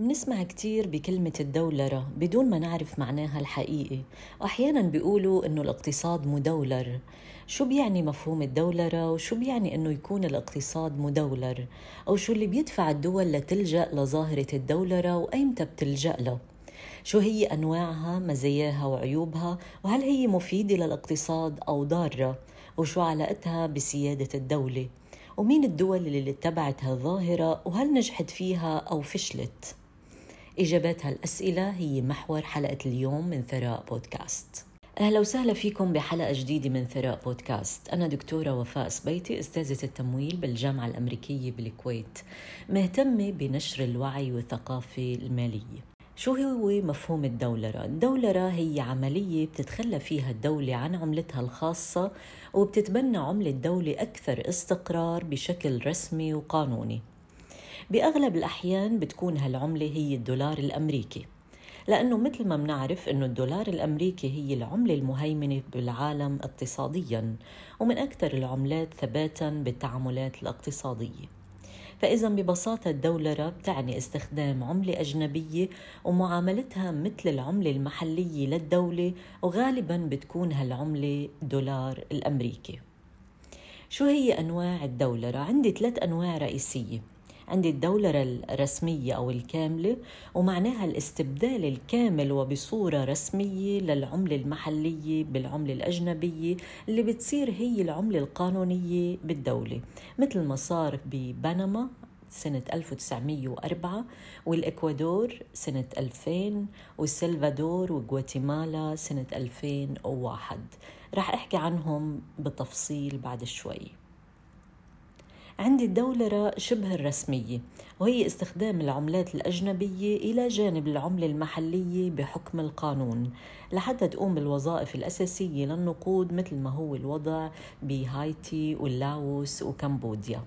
بنسمع كتير بكلمة الدولرة بدون ما نعرف معناها الحقيقي. وأحيانا بيقولوا إنه الاقتصاد مدولر. شو بيعني مفهوم الدولرة؟ وشو بيعني إنه يكون الاقتصاد مدولر؟ أو شو اللي بيدفع الدول لتلجأ لظاهرة الدولرة؟ وأيمتى بتلجأ له؟ شو هي أنواعها؟ مزاياها وعيوبها؟ وهل هي مفيدة للاقتصاد أو ضارة؟ وشو علاقتها بسيادة الدولة؟ ومين الدول اللي اتبعت هالظاهرة؟ وهل نجحت فيها أو فشلت؟ إجابات هالأسئلة هي محور حلقة اليوم من ثراء بودكاست. أهلا وسهلا فيكم بحلقة جديدة من ثراء بودكاست. أنا دكتورة وفاء سبيتي أستاذة التمويل بالجامعة الأمريكية بالكويت مهتمة بنشر الوعي والثقافة المالية. شو هو مفهوم الدولرة؟ الدولرة هي عملية بتتخلى فيها الدولة عن عملتها الخاصة وبتتبنى عملة دولة أكثر استقرار بشكل رسمي وقانوني. بأغلب الأحيان بتكون هالعملة هي الدولار الأمريكي. لأنه مثل ما بنعرف أنه الدولار الأمريكي هي العملة المهيمنة بالعالم اقتصاديا ومن أكثر العملات ثباتا بالتعاملات الاقتصادية. فإذا ببساطة الدولرة بتعني استخدام عملة أجنبية ومعاملتها مثل العملة المحلية للدولة وغالبا بتكون هالعملة دولار الأمريكي. شو هي أنواع الدولرة؟ عندي ثلاث أنواع رئيسية. عندي الدولرة الرسمية أو الكاملة ومعناها الاستبدال الكامل وبصورة رسمية للعملة المحلية بالعملة الأجنبية اللي بتصير هي العملة القانونية بالدولة. مثل ما صار ببنما سنة 1904 والإكوادور سنة 2000 والسلفادور وغواتيمالا سنة 2001 رح أحكي عنهم بتفصيل بعد شوي. عندي الدولرة شبه الرسمية وهي استخدام العملات الأجنبية إلى جانب العملة المحلية بحكم القانون لحتى تقوم بالوظائف الأساسية للنقود مثل ما هو الوضع بهايتي واللاوس وكمبوديا.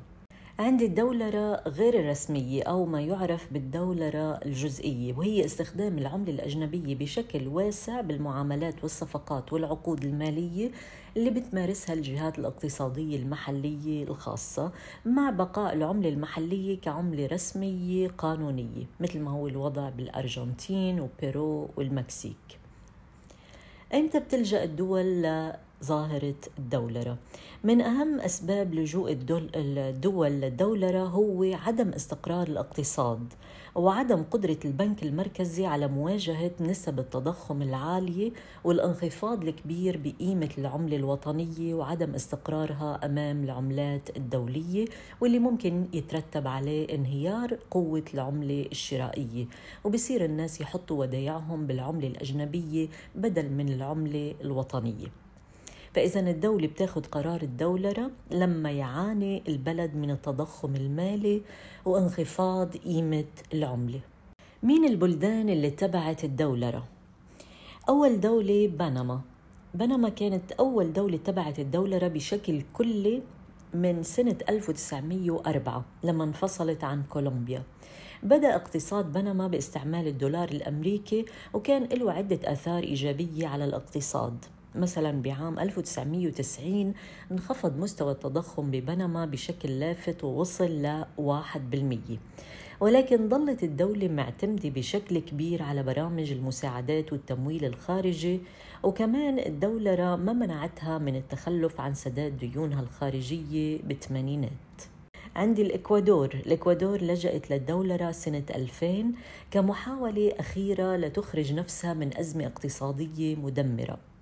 عندي الدولرة غير الرسمية أو ما يعرف بالدولرة الجزئية وهي استخدام العملة الأجنبية بشكل واسع بالمعاملات والصفقات والعقود المالية اللي بتمارسها الجهات الاقتصادية المحلية الخاصة مع بقاء العملة المحلية كعملة رسمية قانونية مثل ما هو الوضع بالأرجنتين وبيرو والمكسيك. ايمتى بتلجأ الدول ظاهرة الدولرة. من أهم أسباب لجوء الدول للدولرة هو عدم استقرار الاقتصاد وعدم قدرة البنك المركزي على مواجهة نسب التضخم العالية والانخفاض الكبير بقيمة العملة الوطنية وعدم استقرارها أمام العملات الدولية واللي ممكن يترتب عليه انهيار قوة العملة الشرائية. وبصير الناس يحطوا ودايعهم بالعملة الأجنبية بدل من العملة الوطنية. فإذا الدولة بتاخد قرار الدولرة لما يعاني البلد من التضخم المالي وانخفاض قيمة العملة. مين البلدان اللي اتبعت الدولرة؟ أول دولة بنما. بنما كانت أول دولة اتبعت الدولرة بشكل كلي من سنة 1904 لما انفصلت عن كولومبيا. بدأ اقتصاد بنما باستعمال الدولار الأمريكي وكان له عدة آثار إيجابية على الاقتصاد. مثلا بعام 1990 انخفض مستوى التضخم ببنما بشكل لافت ووصل ل 1% ولكن ظلت الدولة معتمدة بشكل كبير على برامج المساعدات والتمويل الخارجي وكمان الدولة ما منعتها من التخلف عن سداد ديونها الخارجية بالثمانينات. عندي الإكوادور الإكوادور لجأت للدولرة سنة 2000 كمحاولة أخيرة لتخرج نفسها من أزمة اقتصادية مدمرة.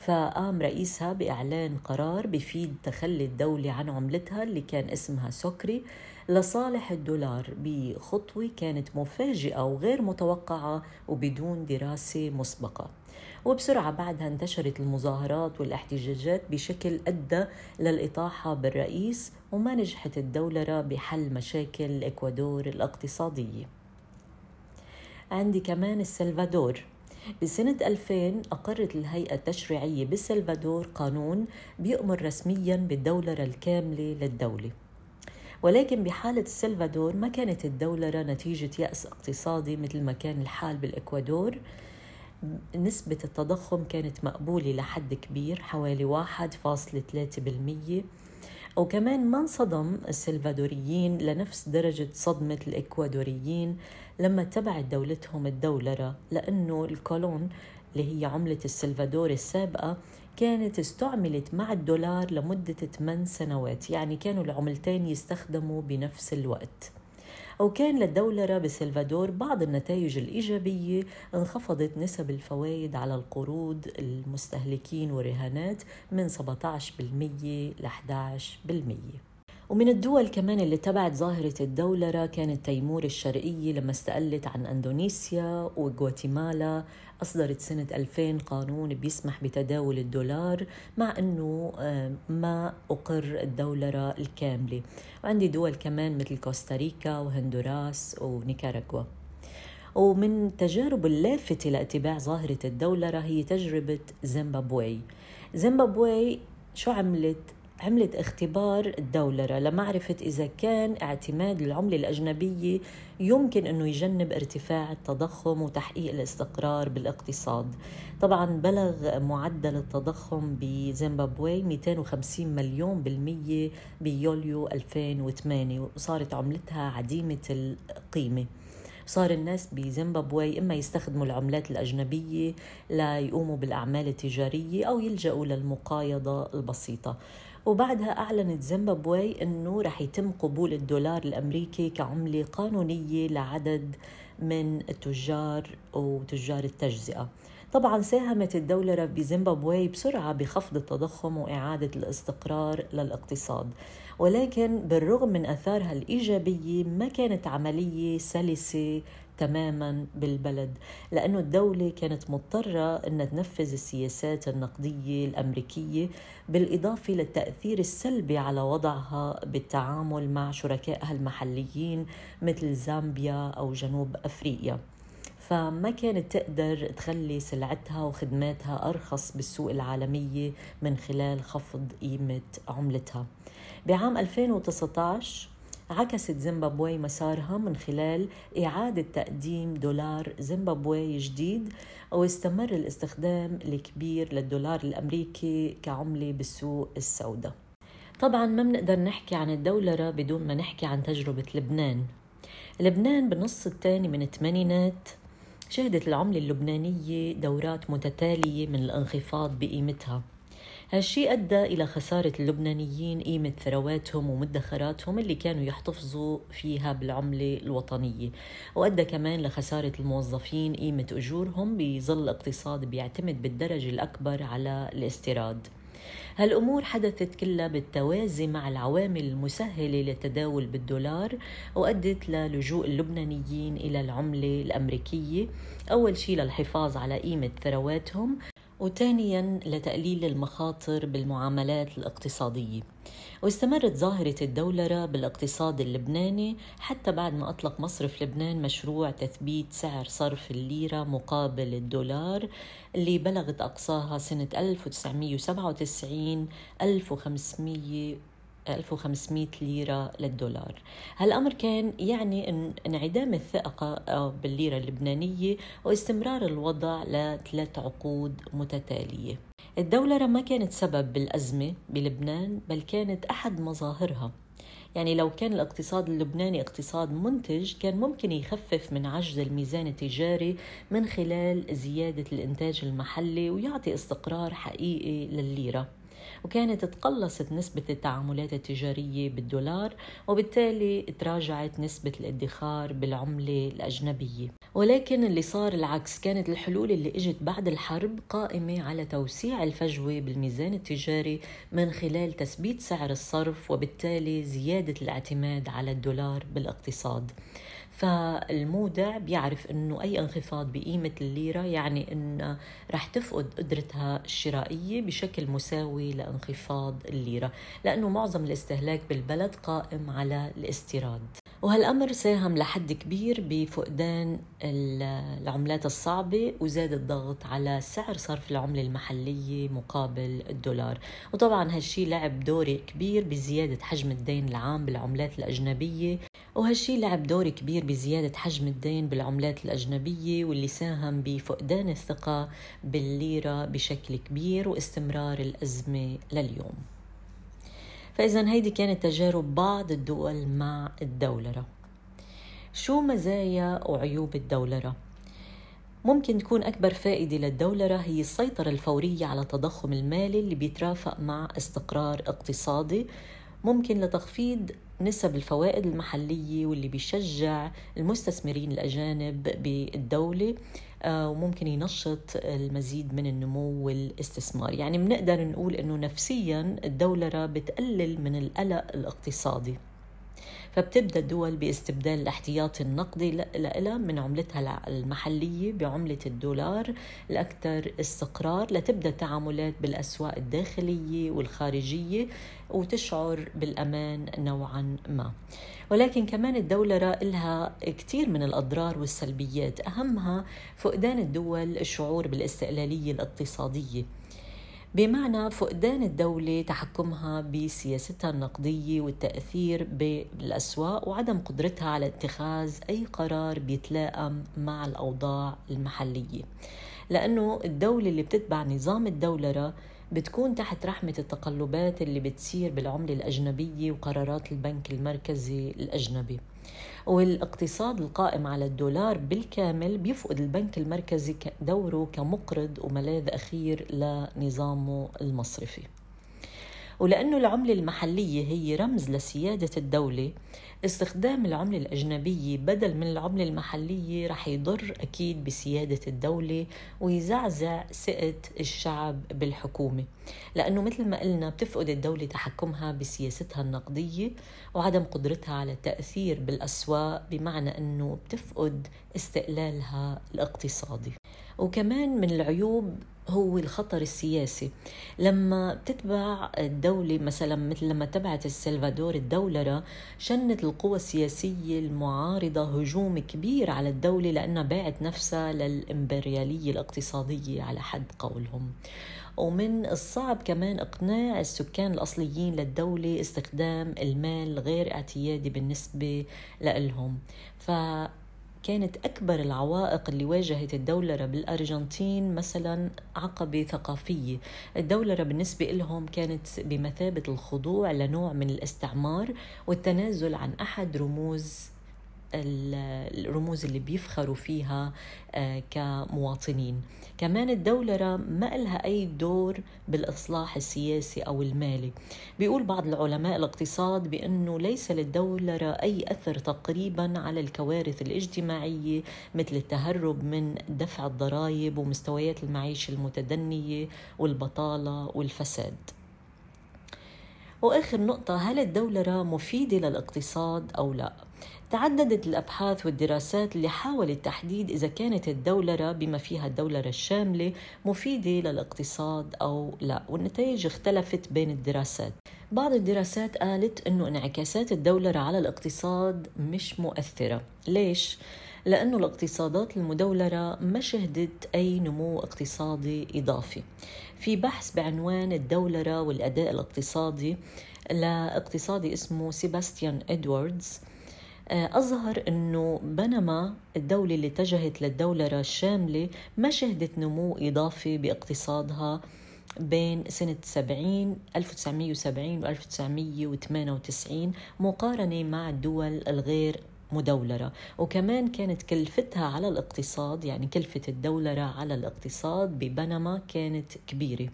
فقام رئيسها بإعلان قرار بفيد تخلي الدولة عن عملتها اللي كان اسمها سكري لصالح الدولار بخطوة كانت مفاجئة وغير متوقعة وبدون دراسة مسبقة. وبسرعة بعدها انتشرت المظاهرات والاحتجاجات بشكل أدى للإطاحة بالرئيس وما نجحت الدولرة بحل مشاكل الإكوادور الاقتصادية. عندي كمان السلفادور. بسنة 2000 أقرت الهيئة التشريعية بالسلفادور قانون بيأمر رسميا بالدولرة الكاملة للدولة. ولكن بحالة السلفادور ما كانت الدولرة نتيجة يأس اقتصادي مثل ما كان الحال بالإكوادور. نسبة التضخم كانت مقبولة لحد كبير حوالي 1.3% وكمان ما انصدم السلفادوريين لنفس درجة صدمة الإكوادوريين لما تبعت دولتهم الدولرة لأنه الكولون اللي هي عملة السلفادور السابقة كانت استعملت مع الدولار لمدة 8 سنوات يعني كانوا العملتين يستخدموا بنفس الوقت. وكان للدولرة بسلفادور بعض النتائج الإيجابية انخفضت نسب الفوائد على القروض المستهلكين والرهانات من 17% ل 11% ومن الدول كمان اللي تبعت ظاهرة الدولرة كانت تيمور الشرقية لما استقلت عن أندونيسيا وغواتيمالا. أصدرت سنة 2000 قانون بيسمح بتداول الدولار مع أنه آه، ما أقر الدولرة الكاملة. وعندي دول كمان مثل كوستاريكا وهندوراس ونيكاراغوا ومن التجارب اللافتة لاتباع ظاهرة الدولرة هي تجربة زيمبابوي. زيمبابوي شو عملت؟ عملت اختبار الدولرة لمعرفة إذا كان اعتماد العملة الأجنبية يمكن أنه يجنب ارتفاع التضخم وتحقيق الاستقرار بالاقتصاد. طبعا بلغ معدل التضخم بزيمبابوي 250 مليون بالمية بيوليو 2008 وصارت عملتها عديمة القيمة. صار الناس بزيمبابوي إما يستخدموا العملات الأجنبية ليقوموا بالأعمال التجارية أو يلجأوا للمقايضة البسيطة. وبعدها أعلنت زيمبابوي أنه رح يتم قبول الدولار الأمريكي كعملة قانونية لعدد من التجار وتجار التجزئة. طبعا ساهمت الدولة بزيمبابوي بسرعة بخفض التضخم وإعادة الاستقرار للاقتصاد. ولكن بالرغم من أثارها الإيجابية ما كانت عملية سلسة تماما بالبلد لأنه الدولة كانت مضطرة أن تنفذ السياسات النقدية الأمريكية بالإضافة للتأثير السلبي على وضعها بالتعامل مع شركائها المحليين مثل زامبيا أو جنوب أفريقيا. فما كانت تقدر تخلي سلعتها وخدماتها أرخص بالسوق العالمية من خلال خفض قيمة عملتها. بعام 2019 عكست زيمبابوي مسارها من خلال إعادة تقديم دولار زيمبابوي جديد واستمر الاستخدام الكبير للدولار الأمريكي كعملة بالسوق السوداء. طبعا ما بنقدر نحكي عن الدولرة بدون ما نحكي عن تجربة لبنان. لبنان بالنص الثاني من الثمانينات شهدت العملة اللبنانية دورات متتالية من الانخفاض بقيمتها. هالشي أدى إلى خسارة اللبنانيين قيمة ثرواتهم ومدخراتهم اللي كانوا يحتفظوا فيها بالعملة الوطنية. وأدى كمان لخسارة الموظفين قيمة أجورهم بظل اقتصاد بيعتمد بالدرجة الأكبر على الاستيراد. هالأمور حدثت كلها بالتوازي مع العوامل المسهلة للتداول بالدولار وأدت للجوء اللبنانيين إلى العملة الأمريكية. أول شيء للحفاظ على قيمة ثرواتهم وثانيا لتقليل المخاطر بالمعاملات الاقتصادية. واستمرت ظاهرة الدولرة بالاقتصاد اللبناني حتى بعد ما أطلق مصرف لبنان مشروع تثبيت سعر صرف الليرة مقابل الدولار اللي بلغت أقصاها سنة 1997 1500 1500 ليرة للدولار. هالأمر كان يعني انعدام الثقة آه، بالليرة اللبنانية واستمرار الوضع لثلاث عقود متتالية. الدولرة ما كانت سبب بالأزمة بلبنان بل كانت أحد مظاهرها. يعني لو كان الاقتصاد اللبناني اقتصاد منتج كان ممكن يخفف من عجز الميزان التجاري من خلال زيادة الإنتاج المحلي ويعطي استقرار حقيقي للليرة. وكانت تقلصت نسبة التعاملات التجارية بالدولار وبالتالي تراجعت نسبة الادخار بالعملة الأجنبية. ولكن اللي صار العكس كانت الحلول اللي إجت بعد الحرب قائمة على توسيع الفجوة بالميزان التجاري من خلال تثبيت سعر الصرف وبالتالي زيادة الاعتماد على الدولار بالاقتصاد. فالمودع بيعرف إنه أي انخفاض بقيمة الليرة يعني إن رح تفقد قدرتها الشرائية بشكل مساوي لانخفاض الليرة لأنه معظم الاستهلاك بالبلد قائم على الاستيراد. وهالأمر ساهم لحد كبير بفقدان العملات الصعبة وزاد الضغط على سعر صرف العملة المحلية مقابل الدولار. وطبعا هالشي لعب دور كبير بزيادة حجم الدين العام بالعملات الأجنبية وهالشي لعب دور كبير بزيادة حجم الدين بالعملات الأجنبية واللي ساهم بفقدان الثقة بالليرة بشكل كبير واستمرار الأزمة لليوم. فإذا هيدي كانت تجارب بعض الدول مع الدولرة شو مزايا وعيوب الدولرة؟ ممكن تكون أكبر فائدة للدولرة هي السيطرة الفورية على التضخم المالي اللي بيترافق مع استقرار اقتصادي ممكن لتخفيض نسب الفوائد المحلية واللي بيشجع المستثمرين الأجانب بالدولة آه، وممكن ينشط المزيد من النمو والاستثمار. يعني بنقدر نقول أنه نفسيا الدولرة بتقلل من القلق الاقتصادي. فبتبدأ الدول باستبدال الاحتياطي النقدي لها من عملتها المحلية بعملة الدولار الاكثر استقرار لتبدأ التعاملات بالأسواق الداخلية والخارجية وتشعر بالأمان نوعا ما. ولكن كمان الدولرة لها كثير من الأضرار والسلبيات أهمها فقدان الدول الشعور بالاستقلالية الاقتصادية. بمعنى فقدان الدولة تحكمها بسياستها النقدية والتأثير بالأسواق وعدم قدرتها على اتخاذ أي قرار بيتلائم مع الأوضاع المحلية. لأنه الدولة اللي بتتبع نظام الدولرة بتكون تحت رحمة التقلبات اللي بتصير بالعملة الأجنبية وقرارات البنك المركزي الأجنبي. والاقتصاد القائم على الدولار بالكامل بيفقد البنك المركزي دوره كمقرض وملاذ أخير لنظامه المصرفي. ولأنه العملة المحلية هي رمز لسيادة الدولة استخدام العملة الأجنبية بدل من العملة المحلية رح يضر أكيد بسيادة الدولة ويزعزع ثقة الشعب بالحكومة. لأنه مثل ما قلنا بتفقد الدولة تحكمها بسياستها النقدية وعدم قدرتها على التأثير بالأسواق بمعنى أنه بتفقد استقلالها الاقتصادي. وكمان من العيوب هو الخطر السياسي. لما بتتبع الدولة مثلا مثل لما تبعت السلفادور الدولرة شنت القوى السياسية المعارضة هجوم كبير على الدولة لأنها باعت نفسها للإمبريالية الاقتصادية على حد قولهم. ومن الصعب كمان إقناع السكان الأصليين للدولة استخدام المال غير اعتيادي بالنسبة لهم ف كانت أكبر العوائق اللي واجهت الدولرة بالأرجنتين مثلا عقبة ثقافية الدولرة بالنسبة لهم كانت بمثابة الخضوع لنوع من الاستعمار والتنازل عن أحد رموز الرموز اللي بيفخروا فيها آه، كمواطنين. كمان الدولرة ما لها أي دور بالإصلاح السياسي أو المالي. بيقول بعض العلماء الاقتصاد بأنه ليس للدولرة أي أثر تقريبا على الكوارث الاجتماعية مثل التهرب من دفع الضرائب ومستويات المعيشة المتدنية والبطالة والفساد. وآخر نقطة هل الدولرة مفيدة للاقتصاد أو لا؟ تعددت الأبحاث والدراسات اللي حاولت تحديد إذا كانت الدولرة بما فيها الدولرة الشاملة مفيدة للاقتصاد أو لا والنتائج اختلفت بين الدراسات. بعض الدراسات قالت إنه انعكاسات الدولرة على الاقتصاد مش مؤثرة. ليش؟ لأنه الاقتصادات المدولرة ما شهدت أي نمو اقتصادي إضافي. في بحث بعنوان الدولرة والأداء الاقتصادي لاقتصادي اسمه سيباستيان إدواردز أظهر أنه بنما الدولة اللي اتجهت للدولرة الشاملة ما شهدت نمو إضافي باقتصادها بين سنة 70 1970 و 1998 مقارنة مع الدول الغير مدولرة. وكمان كانت كلفتها على الاقتصاد يعني كلفة الدولرة على الاقتصاد ببنما كانت كبيرة.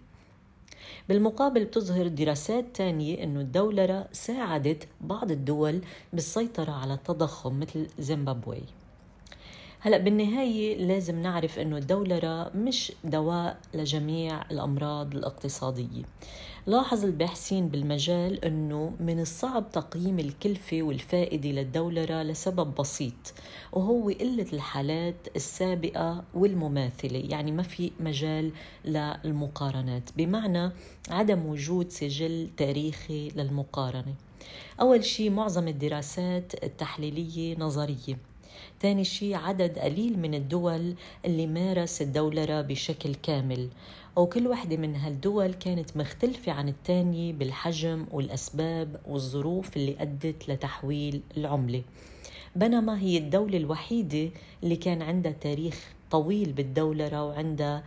بالمقابل بتظهر دراسات تانية أنه الدولرة ساعدت بعض الدول بالسيطرة على التضخم مثل زيمبابوي. هلا بالنهاية لازم نعرف أنه الدولرة مش دواء لجميع الأمراض الاقتصادية. لاحظ الباحثين بالمجال أنه من الصعب تقييم الكلفة والفائدة للدولرة لسبب بسيط وهو قلة الحالات السابقة والمماثلة. يعني ما في مجال للمقارنات. بمعنى عدم وجود سجل تاريخي للمقارنة. أول شيء معظم الدراسات التحليلية نظرية. ثاني شيء عدد قليل من الدول اللي مارس الدولرة بشكل كامل. وكل واحدة من هالدول كانت مختلفة عن الثانية بالحجم والأسباب والظروف اللي أدت لتحويل العملة. بينما هي الدولة الوحيدة اللي كان عندها تاريخ طويل بالدولرة وعندها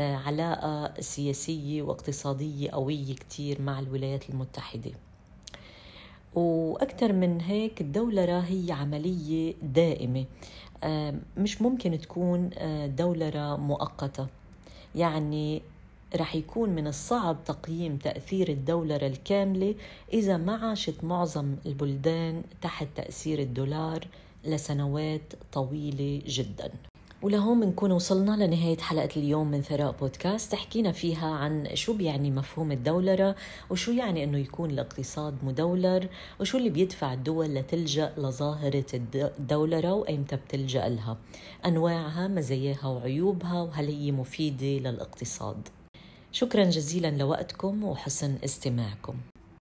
آه، علاقة سياسية واقتصادية قوية كتير مع الولايات المتحدة. وأكثر من هيك الدولرة هي عملية دائمة. مش ممكن تكون دولرة مؤقتة. يعني رح يكون من الصعب تقييم تأثير الدولرة الكاملة إذا ما عاشت معظم البلدان تحت تأثير الدولار لسنوات طويلة جداً. ولهون بنكون وصلنا لنهاية حلقة اليوم من ثراء بودكاست. حكينا فيها عن شو بيعني مفهوم الدولرة وشو يعني أنه يكون الاقتصاد مدولر وشو اللي بيدفع الدول لتلجأ لظاهرة الدولرة وأيمتى بتلجأ لها. أنواعها مزاياها وعيوبها وهل هي مفيدة للاقتصاد. شكرا جزيلا لوقتكم وحسن استماعكم.